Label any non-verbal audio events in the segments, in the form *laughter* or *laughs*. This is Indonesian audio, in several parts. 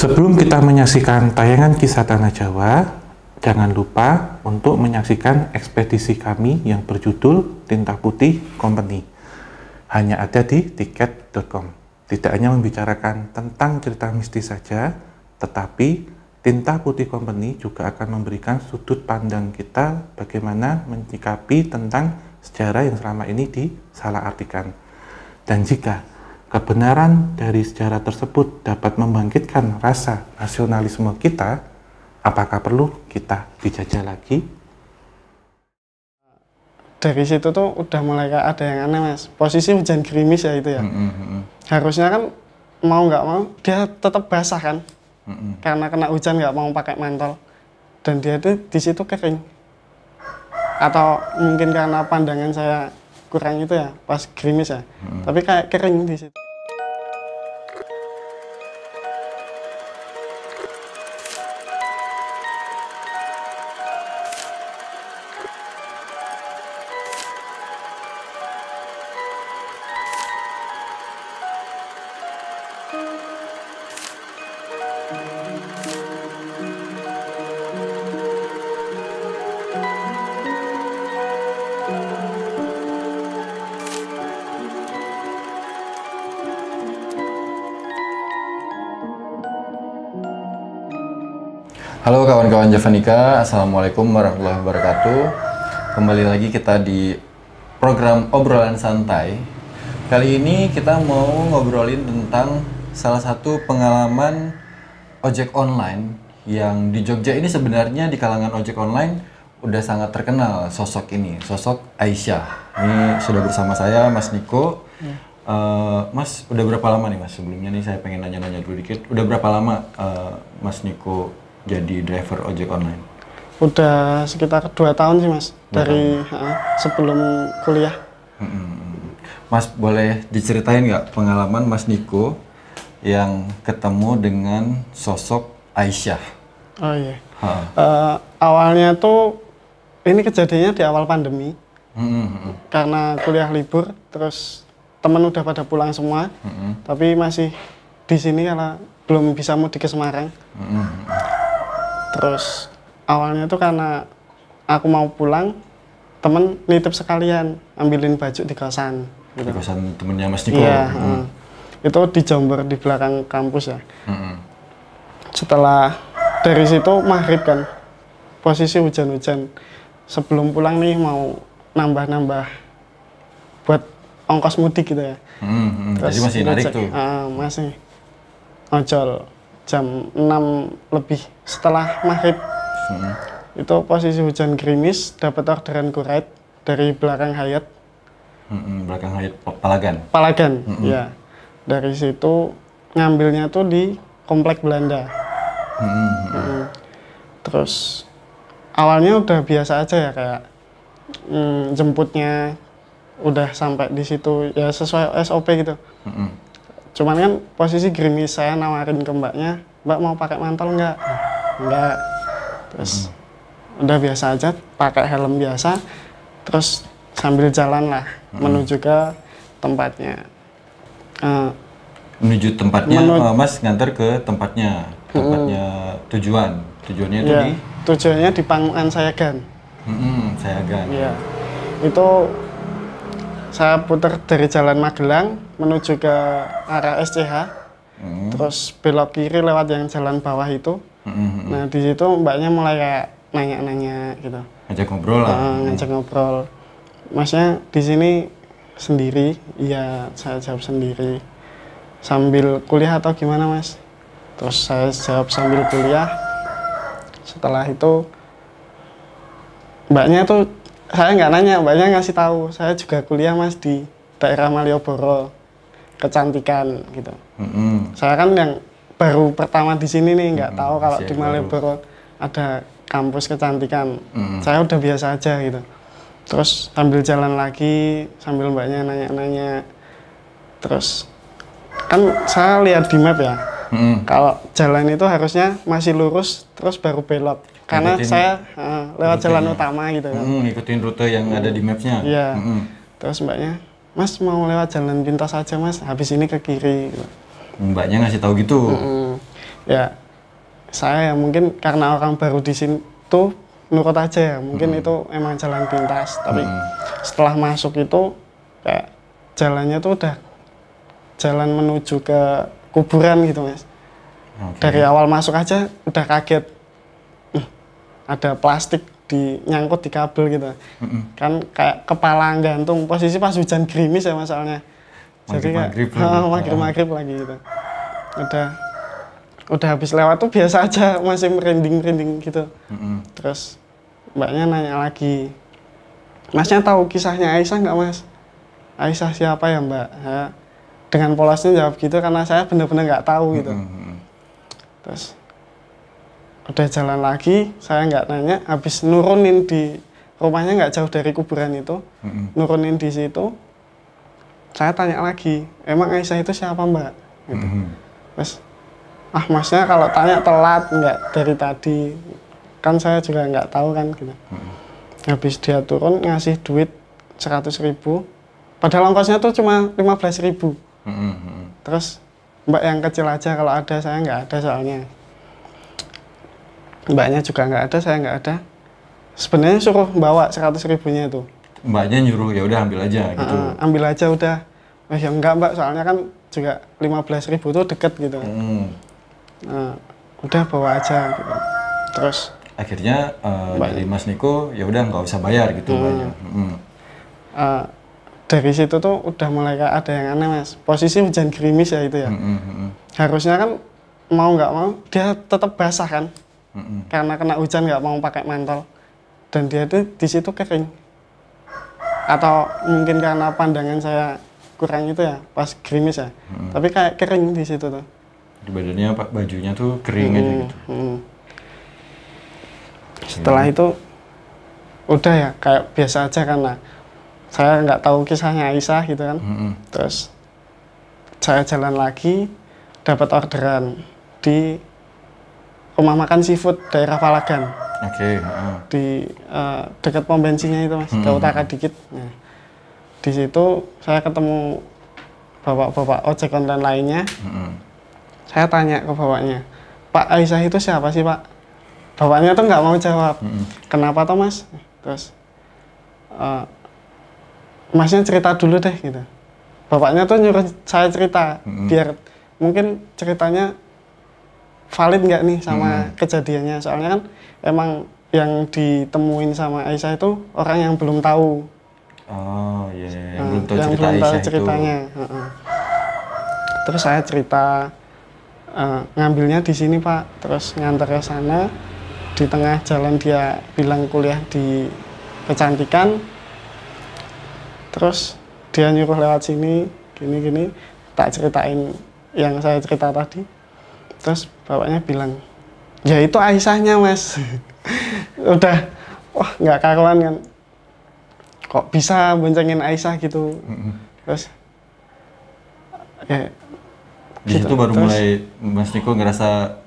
Sebelum kita menyaksikan tayangan kisah Tanah Jawa, jangan lupa untuk menyaksikan ekspedisi kami yang berjudul Tinta Putih Company. Hanya ada di tiket.com. Tidak hanya membicarakan tentang cerita mistis saja, tetapi Tinta Putih Company juga akan memberikan sudut pandang kita bagaimana menyikapi tentang sejarah yang selama ini disalah artikan. Dan jika kebenaran dari sejarah tersebut dapat membangkitkan rasa nasionalisme kita, apakah perlu kita dijajah lagi? Dari situ tuh udah mulai kayak ada yang aneh mas. Posisi hujan gerimis ya itu ya. Mm -hmm. Harusnya kan mau nggak mau dia tetap basah kan. Mm -hmm. Karena kena hujan nggak mau pakai mantel. Dan dia tuh di situ kering. Atau mungkin karena pandangan saya kurang itu ya pas gerimis ya. Hmm. Tapi kayak kering di situ. Halo kawan-kawan Javanika, Assalamualaikum warahmatullahi wabarakatuh. Kembali lagi kita di program obrolan santai. Kali ini kita mau ngobrolin tentang salah satu pengalaman ojek online Yang di Jogja ini sebenarnya di kalangan ojek online udah sangat terkenal sosok ini, sosok Aisyah. Ini sudah bersama saya Mas Niko. Uh, mas, udah berapa lama nih mas? Sebelumnya nih saya pengen nanya-nanya dulu dikit. Udah berapa lama uh, Mas Niko jadi driver ojek online? Udah sekitar dua tahun sih mas, dari uh, sebelum kuliah. Hmm. Mas boleh diceritain nggak pengalaman Mas Niko yang ketemu dengan sosok Aisyah? Oh iya. Uh, awalnya tuh ini kejadiannya di awal pandemi. Hmm. Karena kuliah libur, terus temen udah pada pulang semua, hmm. tapi masih di sini karena belum bisa mudik ke Semarang. Hmm terus awalnya tuh karena aku mau pulang temen nitip sekalian ambilin baju di kosan gitu. di kosan temennya Mas Niko iya hmm. itu di Jember di belakang kampus ya hmm. setelah dari situ maghrib kan posisi hujan-hujan sebelum pulang nih mau nambah-nambah buat ongkos mudik gitu ya hmm, hmm. Terus jadi masih narik tuh uh, masih ojol jam 6 lebih setelah maghrib hmm. itu posisi hujan gerimis dapat orderan kuret dari belakang Hayat hmm, belakang Hayat Palagan Palagan hmm. ya dari situ ngambilnya tuh di komplek Belanda hmm. Hmm. terus awalnya udah biasa aja ya kayak hmm, jemputnya udah sampai di situ ya sesuai SOP gitu hmm cuman kan posisi gerimis saya nawarin ke mbaknya mbak mau pakai mantel nggak? Nggak. Terus hmm. udah biasa aja pakai helm biasa terus sambil jalan lah hmm. menuju ke tempatnya. Uh, menuju tempatnya menu uh, mas ngantar ke tempatnya. Tempatnya hmm. tujuan. Tujuannya itu ya, di tujuannya di Panguan Sayagan. Hmm, Sayagan. Ya itu saya putar dari Jalan Magelang menuju ke arah SCH, hmm. terus belok kiri lewat yang jalan bawah itu. Hmm. Nah di situ mbaknya mulai kayak nanya-nanya gitu. Ngajak ngobrol lah. Uh, ngajak ngobrol. Masnya di sini sendiri? Iya, saya jawab sendiri. Sambil kuliah atau gimana mas? Terus saya jawab sambil kuliah. Setelah itu mbaknya tuh saya nggak nanya mbaknya ngasih tahu saya juga kuliah mas di daerah Malioboro kecantikan gitu mm-hmm. saya kan yang baru pertama di sini nih nggak mm-hmm. tahu kalau Siap di Malioboro ada kampus kecantikan mm-hmm. saya udah biasa aja gitu terus sambil jalan lagi sambil mbaknya nanya-nanya terus kan saya lihat di map ya Hmm. Kalau jalan itu harusnya masih lurus terus baru belok. Karena ngikutin saya uh, lewat jalan utama gitu kan. Hmm, ngikutin rute yang hmm. ada di mapsnya. Iya. Hmm. Terus mbaknya, Mas mau lewat jalan pintas aja Mas, habis ini ke kiri. Gitu. Mbaknya ngasih tahu gitu. Hmm. ya saya ya mungkin karena orang baru di sini tuh nurut aja ya mungkin itu emang jalan pintas tapi setelah masuk itu kayak jalannya tuh udah jalan menuju ke kuburan gitu mas Oke. dari awal masuk aja udah kaget "Ih, ada plastik di nyangkut di kabel gitu. Kan kayak kepala gantung posisi pas hujan gerimis ya masalahnya. Jadi kayak *laughs* Maghrib-maghrib lagi. maghrib maghrib lagi gitu. Udah udah habis lewat tuh biasa aja masih merinding merinding gitu. Mm-mm. terus mbaknya nanya lagi masnya tahu kisahnya Aisyah nggak mas? Aisyah siapa ya mbak? Ya, dengan polosnya jawab gitu karena saya bener-bener nggak tahu gitu. Mm-mm. terus udah jalan lagi saya nggak nanya habis nurunin di rumahnya nggak jauh dari kuburan itu Mm-mm. nurunin di situ saya tanya lagi emang Aisyah itu siapa mbak gitu. Mm-mm. terus ah masnya kalau tanya telat nggak dari tadi kan saya juga nggak tahu kan gitu habis dia turun ngasih duit 100 ribu padahal ongkosnya tuh cuma 15 ribu. Mm-mm. terus mbak yang kecil aja kalau ada saya nggak ada soalnya mbaknya juga nggak ada saya nggak ada sebenarnya suruh bawa 100 ribunya itu Mbaknya nyuruh ya udah ambil aja gitu. Heeh, ambil aja udah oh ya enggak mbak soalnya kan juga 15 ribu tuh deket gitu Mm. Nah, udah bawa aja gitu terus Akhirnya eh, dari Mas Niko ya udah nggak usah bayar gitu mbaknya. Mm. eh, dari situ tuh udah mulai ada yang aneh mas posisi hujan gerimis ya itu ya Mm-mm. Mm-mm. harusnya kan mau nggak mau dia tetap basah kan Mm-mm. karena kena hujan nggak mau pakai mantel dan dia tuh di situ kering atau mungkin karena pandangan saya kurang itu ya pas gerimis ya tapi kayak kering di situ tuh Di badannya pak bajunya tuh kering aja gitu. Hmm. setelah itu udah ya kayak biasa aja karena saya nggak tahu kisahnya Aisyah gitu kan Mm-mm. terus saya jalan lagi dapat orderan di rumah makan seafood daerah Palagan. Oke. heeh. di eh, dekat pom bensinnya itu mas. Ke utara dikit. Nah, di situ saya ketemu bapak-bapak ojek online lainnya. Mm-mm. saya tanya ke bapaknya Pak Aisyah itu siapa sih Pak? Bapaknya tuh nggak mau jawab. Mm-mm. kenapa toh mas? Terus eh, masnya cerita dulu deh gitu. Bapaknya tuh nyuruh saya cerita biar mungkin ceritanya valid nggak nih sama kejadiannya? Soalnya kan emang yang ditemuin sama Aisyah itu orang yang belum tahu. Oh iya, iya. yang Nah, belum tahu yang cerita belum tahu Aisyah ceritanya heeh. terus saya cerita eh, ngambilnya di sini pak. Terus nganter ke sana. Di tengah jalan dia bilang kuliah di kecantikan. Terus dia nyuruh lewat sini gini gini. Tak ceritain yang saya cerita tadi terus bapaknya bilang ya itu Aisyahnya mas. *laughs* Udah wah nggak karuan kan. Kok bisa boncengin Aisyah gitu? Terus ya Di Gitu. situ baru Terus- mulai Mas Niko ngerasa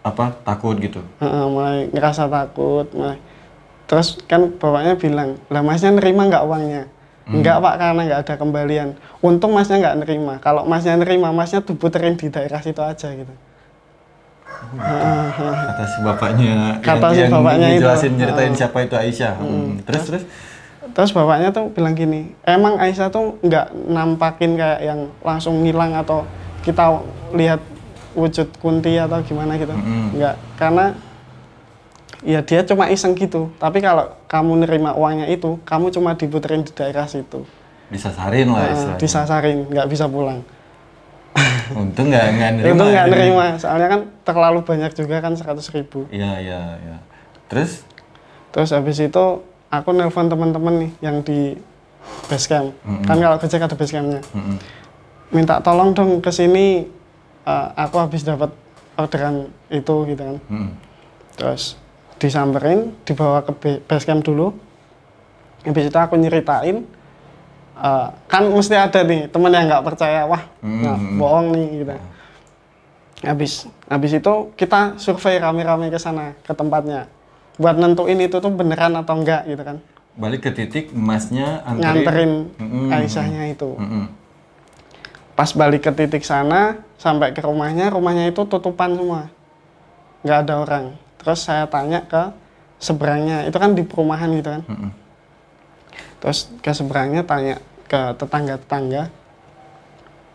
apa takut gitu. Heeh, mulai ngerasa takut mulai. Terus kan bapaknya bilang lah masnya nerima nggak uangnya? Enggak pak karena nggak ada kembalian. Untung masnya nggak nerima. Kalau masnya nerima masnya tuh puterin di daerah situ aja gitu *laughs* Kata si bapaknya Kata yang, si bapaknya yang itu. jelasin ceritain siapa itu Aisyah. Hmm. Terus terus? terus? Bapaknya tuh bilang gini emang Aisyah tuh nggak nampakin kayak yang langsung ngilang atau kita lihat wujud kunti atau gimana gitu? Mm-mm. nggak karena ya dia cuma iseng gitu. Tapi kalau kamu nerima uangnya itu kamu cuma diputerin di daerah situ. Disasarin lah Nah, disasarin nggak bisa pulang Untung nggak nggak nerima. itu nggak nerima soalnya kan terlalu banyak juga kan 100 ribu Iya iya iya. Terus terus habis itu aku nelpon teman-teman nih yang di base camp kan kalau gojek ada base campnya mm-mm. minta tolong dong ke sini eh, aku habis dapat orderan itu gitu kan Mm-mm. terus disamperin dibawa ke be- base camp dulu habis itu aku nyeritain eh, kan mesti ada nih teman yang nggak percaya wah nah, bohong nih gitu. Habis habis itu kita survei rame-rame ke sana ke tempatnya. Buat nentuin itu tuh beneran atau enggak gitu kan. Balik ke titik emasnya anterin. nganterin Mm-mm. Aisyahnya itu. Mm-mm. pas balik ke titik sana sampai ke rumahnya rumahnya itu tutupan semua. Nggak ada orang. Terus saya tanya ke seberangnya. Itu kan di perumahan gitu kan. Mm-mm. Terus ke seberangnya tanya ke tetangga tetangga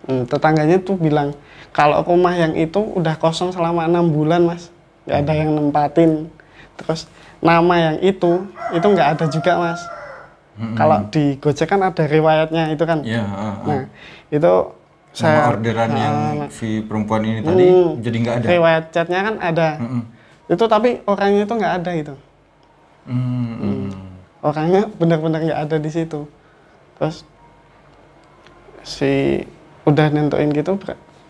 hmm, tetangganya tuh bilang kalau rumah yang itu udah kosong selama enam bulan mas nggak ada yang nempatin terus nama yang itu itu nggak ada juga mas kalau di Gojek kan ada riwayatnya itu kan Iya, ah, ah. nah itu saya Nama orderan yang Ah, si perempuan ini tadi Hmm. jadi nggak ada. riwayat chatnya kan ada Mm-mm. itu tapi orangnya itu nggak ada itu Hmm, hmm. Orangnya benar-benar nggak ada di situ terus si udah nentuin gitu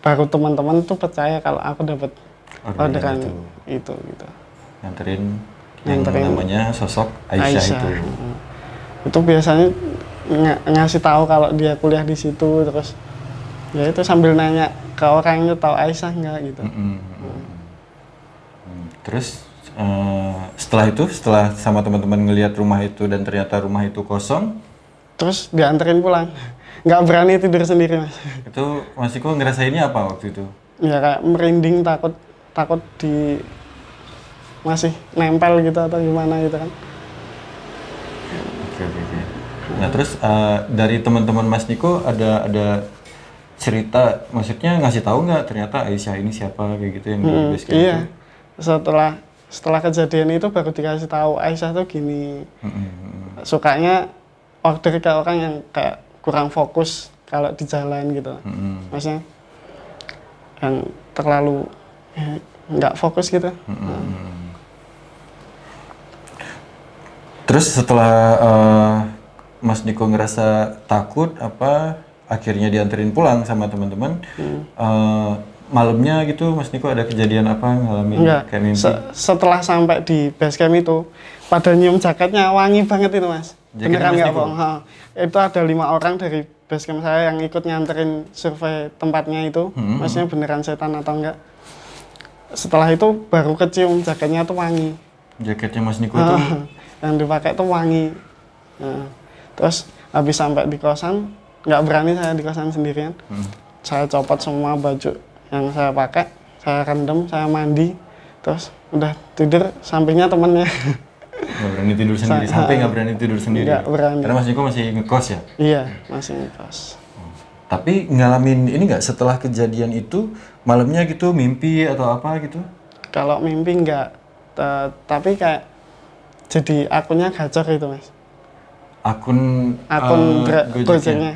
baru teman-teman tuh percaya kalau aku dapat Orderan orderan itu. itu gitu Nganterin yang Nganterin namanya sosok Aisyah, itu. Mm. itu biasanya nga- ngasih tahu kalau dia kuliah di situ terus ya itu sambil nanya ke orangnya tahu Aisyah nggak gitu Mm-mm. Hmm. Terus eh, setelah itu, setelah sama teman-teman ngelihat rumah itu dan ternyata rumah itu kosong, terus dianterin pulang nggak berani tidur sendiri mas itu Mas Iko ngerasainnya apa waktu itu? ya kayak merinding takut takut di masih nempel gitu atau gimana gitu kan Oke oke oke. Nah terus eh, dari teman-teman Mas Niko ada ada cerita, maksudnya ngasih tahu nggak ternyata Aisyah ini siapa kayak gitu yang di Mm, base camp iya itu? setelah setelah kejadian itu baru dikasih tahu Aisyah tuh gini mm-mm. sukanya order ke orang yang kayak kurang fokus kalau di jalan gitu Mm-mm. maksudnya yang terlalu eh, nggak fokus gitu Mm-mm. Terus setelah eh, Mas Niko ngerasa takut apa akhirnya dianterin pulang sama teman-teman eh, malamnya gitu Mas Niko ada kejadian apa ngalamin enggak. kayak mimpi? Se- setelah sampai di base camp itu pada nyium jaketnya wangi banget itu mas. Jaketnya beneran nggak bohong. Ha. itu ada lima orang dari base camp saya yang ikut nganterin survei tempatnya itu. Hmm. maksudnya beneran setan atau enggak. Setelah itu baru kecium jaketnya tuh wangi. Jaketnya Mas Niko itu? Yang dipakai tuh wangi. Nah, terus habis sampai di kosan nggak berani saya di kosan sendirian. Hmm. saya copot semua baju yang saya pakai saya rendam saya mandi terus udah tidur sampingnya temennya. Nggak berani tidur sendiri Sa- sampai nggak berani tidur sendiri. Nggak berani. karena Mas Niko masih ngekos ya? Iya masih ngekos. Tapi ngalamin ini nggak setelah kejadian itu malamnya gitu mimpi atau apa gitu? Kalau mimpi nggak tapi kayak jadi akunnya gacor itu mas. Akun akun Gra- Gojeknya?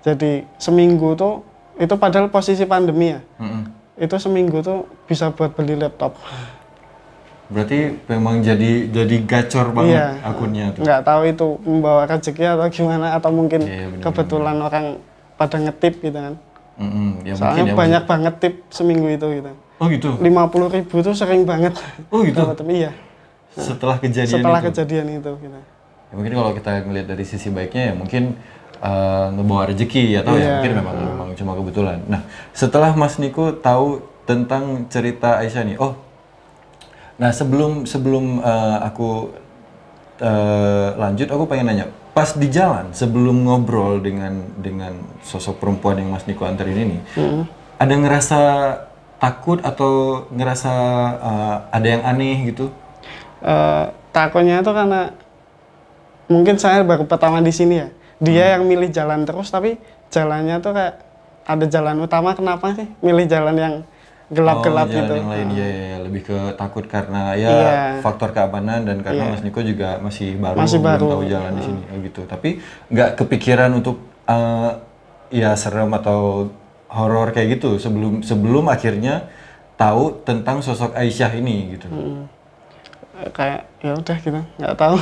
Jadi seminggu tuh itu padahal posisi pandemi ya Mm-mm. itu seminggu tuh bisa buat beli laptop Berarti memang jadi jadi gacor banget Iya. akunnya tuh. nggak tahu itu membawa rezeki atau gimana atau mungkin Iya, bener-bener. kebetulan orang pada ngetip gitu kan Mm-mm, ya soalnya mungkin ya, banyak banget tip seminggu itu gitu Oh gitu. lima puluh ribu tuh sering banget Oh gitu. Tip, iya Setelah kejadian setelah itu. kejadian itu gitu Ya, mungkin kalau kita ngelihat dari sisi baiknya ya mungkin eh, ngebawa rezeki atau ya Iya. mungkin memang memang cuma kebetulan. Nah, setelah Mas Niko tahu tentang cerita Aisyah nih, oh, nah sebelum sebelum eh, aku eh, lanjut, aku pengen nanya, pas di jalan sebelum ngobrol dengan dengan sosok perempuan yang Mas Niko anterin ini, ada ngerasa takut atau ngerasa eh, ada yang aneh gitu? Eh, takutnya itu karena mungkin saya baru pertama di sini ya dia Hmm. yang milih jalan terus tapi jalannya tuh kayak ada jalan utama kenapa sih milih jalan yang gelap-gelap oh, jalan gitu yang lain ya, ya, ya. lebih ke takut karena ya Iya. faktor keamanan dan karena Iya. Mas Niko juga masih baru, Masih belum baru. tahu jalan di sini gitu. Tapi nggak kepikiran untuk eh, ya serem atau horor kayak gitu sebelum sebelum akhirnya tahu tentang sosok Aisyah ini gitu. Hmm. Kayak ya udah gitu nggak tahu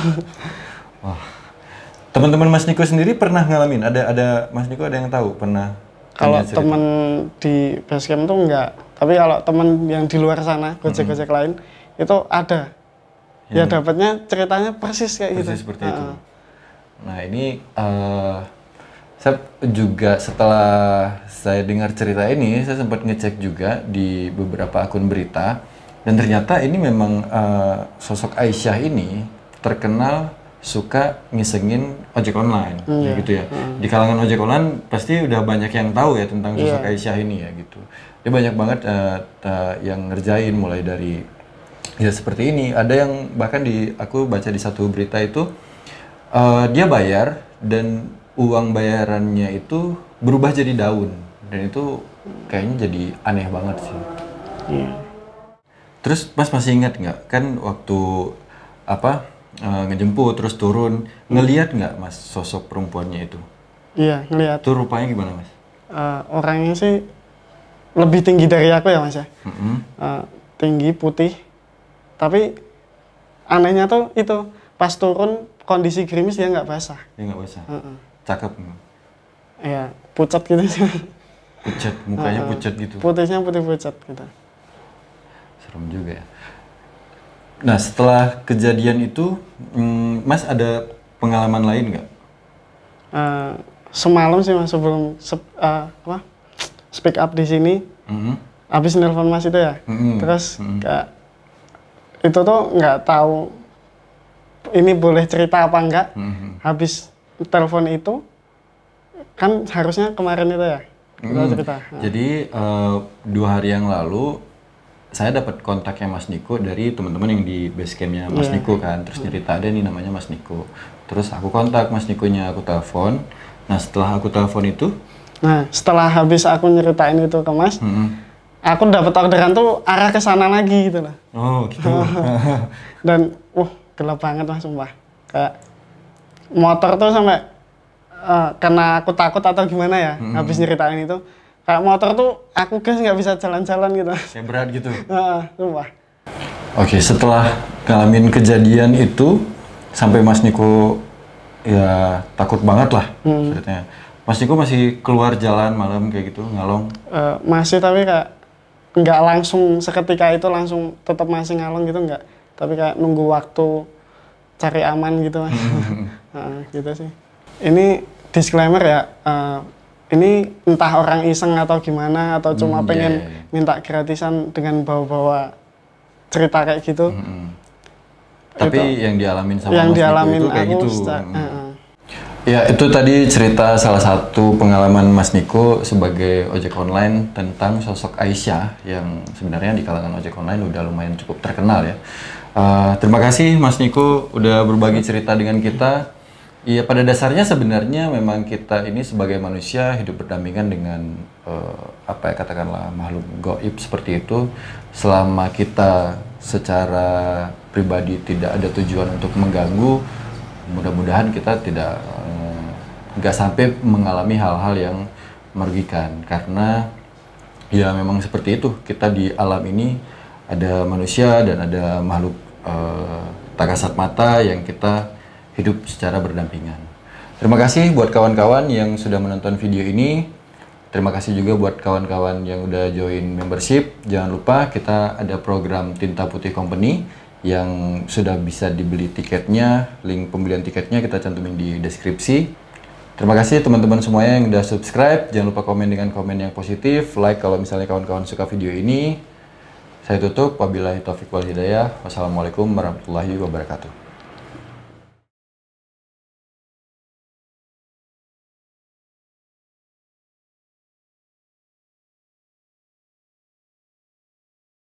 Teman-teman Mas Niko sendiri pernah ngalamin? Ada ada Mas Niko ada yang tahu pernah? kalau temen di basecamp tuh enggak tapi kalau temen yang di luar sana gojek-gojek lain itu ada ya dapatnya ceritanya persis kayak gitu persis seperti itu. Heeh. Nah ini eh, saya juga setelah saya dengar cerita ini, saya sempat ngecek juga di beberapa akun berita dan ternyata ini memang eh, sosok Aisyah ini terkenal suka ngisengin ojek online Hmm, ya gitu ya. Di kalangan ojek online pasti udah banyak yang tahu ya tentang sosok Iya. Aisyah ini ya gitu. Dia banyak banget eh, eh, yang ngerjain mulai dari ya seperti ini. Ada yang bahkan di aku baca di satu berita itu eh, dia bayar dan uang bayarannya itu berubah jadi daun dan itu kayaknya jadi aneh banget sih. Iya. Terus Mas masih ingat nggak kan waktu apa eh, ngejemput terus turun ngeliat nggak Mas sosok perempuannya itu? Iya, ngelihat Itu rupanya gimana Mas? eh, orangnya sih lebih tinggi dari aku ya mas ya. Mm-mm. Eh, tinggi putih, tapi anehnya tuh itu pas turun kondisi gerimis dia nggak basah. Ya nggak usah. Heeh. Cakep, Ya pucat gitu sih. pucat mukanya pucat gitu. Putihnya putih pucat gitu. Serem juga ya. Nah setelah kejadian itu, mm, Mas ada pengalaman lain nggak? Eh, semalam sih mas sebelum sep- eh, apa speak up di sini Mhm. habis nelpon mas itu ya Mm-mm. terus Mm-mm. kayak itu tuh nggak tahu ini boleh cerita apa enggak Mhm. habis telepon itu kan harusnya kemarin itu ya Mm. cerita Nah, Jadi eh, dua hari yang lalu saya dapat kontaknya Mas Niko dari teman-teman yang di base campnya Mas Iya. Niko kan, terus cerita ada nih namanya Mas Niko. Terus aku kontak Mas Nikonya, aku telepon. Nah setelah aku telepon itu, nah setelah habis aku nyeritain itu ke mas mm-mm. aku dapat orderan tuh arah ke sana lagi gitu loh oh gitu. *laughs* dan uh gelap banget mas sumpah kayak motor tuh sampai eh, karena aku takut atau gimana ya habis nyeritain itu kayak motor tuh aku gas nggak bisa jalan-jalan gitu. Kayak berat gitu. Sumpah. Oke, setelah ngalamin kejadian itu sampai Mas Niko ya takut banget lah ceritanya. Mas Niko masih keluar jalan malam kayak gitu ngalong. Eh, masih tapi kayak nggak langsung seketika itu langsung tetap masih ngalong gitu nggak. Tapi kayak nunggu waktu cari aman gitu mas. *laughs* Heeh, gitu sih. Ini disclaimer ya eh, ini entah orang iseng atau gimana atau cuma Hmm, pengen iya, iya. minta gratisan dengan bawa-bawa cerita kayak gitu Mm-mm. Tapi yang dialamin sama yang Mas Niko dialamin itu kayak aku gitu. seca- Mm. Heeh. Ya itu tadi cerita salah satu pengalaman Mas Niko sebagai ojek online tentang sosok Aisyah yang sebenarnya di kalangan ojek online udah lumayan cukup terkenal ya. Uh, terima kasih Mas Niko udah berbagi cerita dengan kita. Iya pada dasarnya sebenarnya memang kita ini sebagai manusia hidup berdampingan dengan uh, apa ya katakanlah makhluk goib seperti itu. Selama kita secara pribadi tidak ada tujuan untuk mengganggu mudah-mudahan kita tidak eh, nggak sampai mengalami hal-hal yang merugikan. Karena ya memang seperti itu. Kita di alam ini ada manusia dan ada makhluk eh, tak kasat mata yang kita hidup secara berdampingan. Terima kasih buat kawan-kawan yang sudah menonton video ini. Terima kasih juga buat kawan-kawan yang udah join membership. Jangan lupa kita ada program Tinta Putih Company yang sudah bisa dibeli tiketnya. Link pembelian tiketnya kita cantumin di deskripsi. Terima kasih teman-teman semuanya yang udah subscribe. Jangan lupa komen dengan komen yang positif, like kalau misalnya kawan-kawan suka video ini. Saya tutup. Wabillahi taufiq wal hidayah. Wassalamualaikum warahmatullahi wabarakatuh.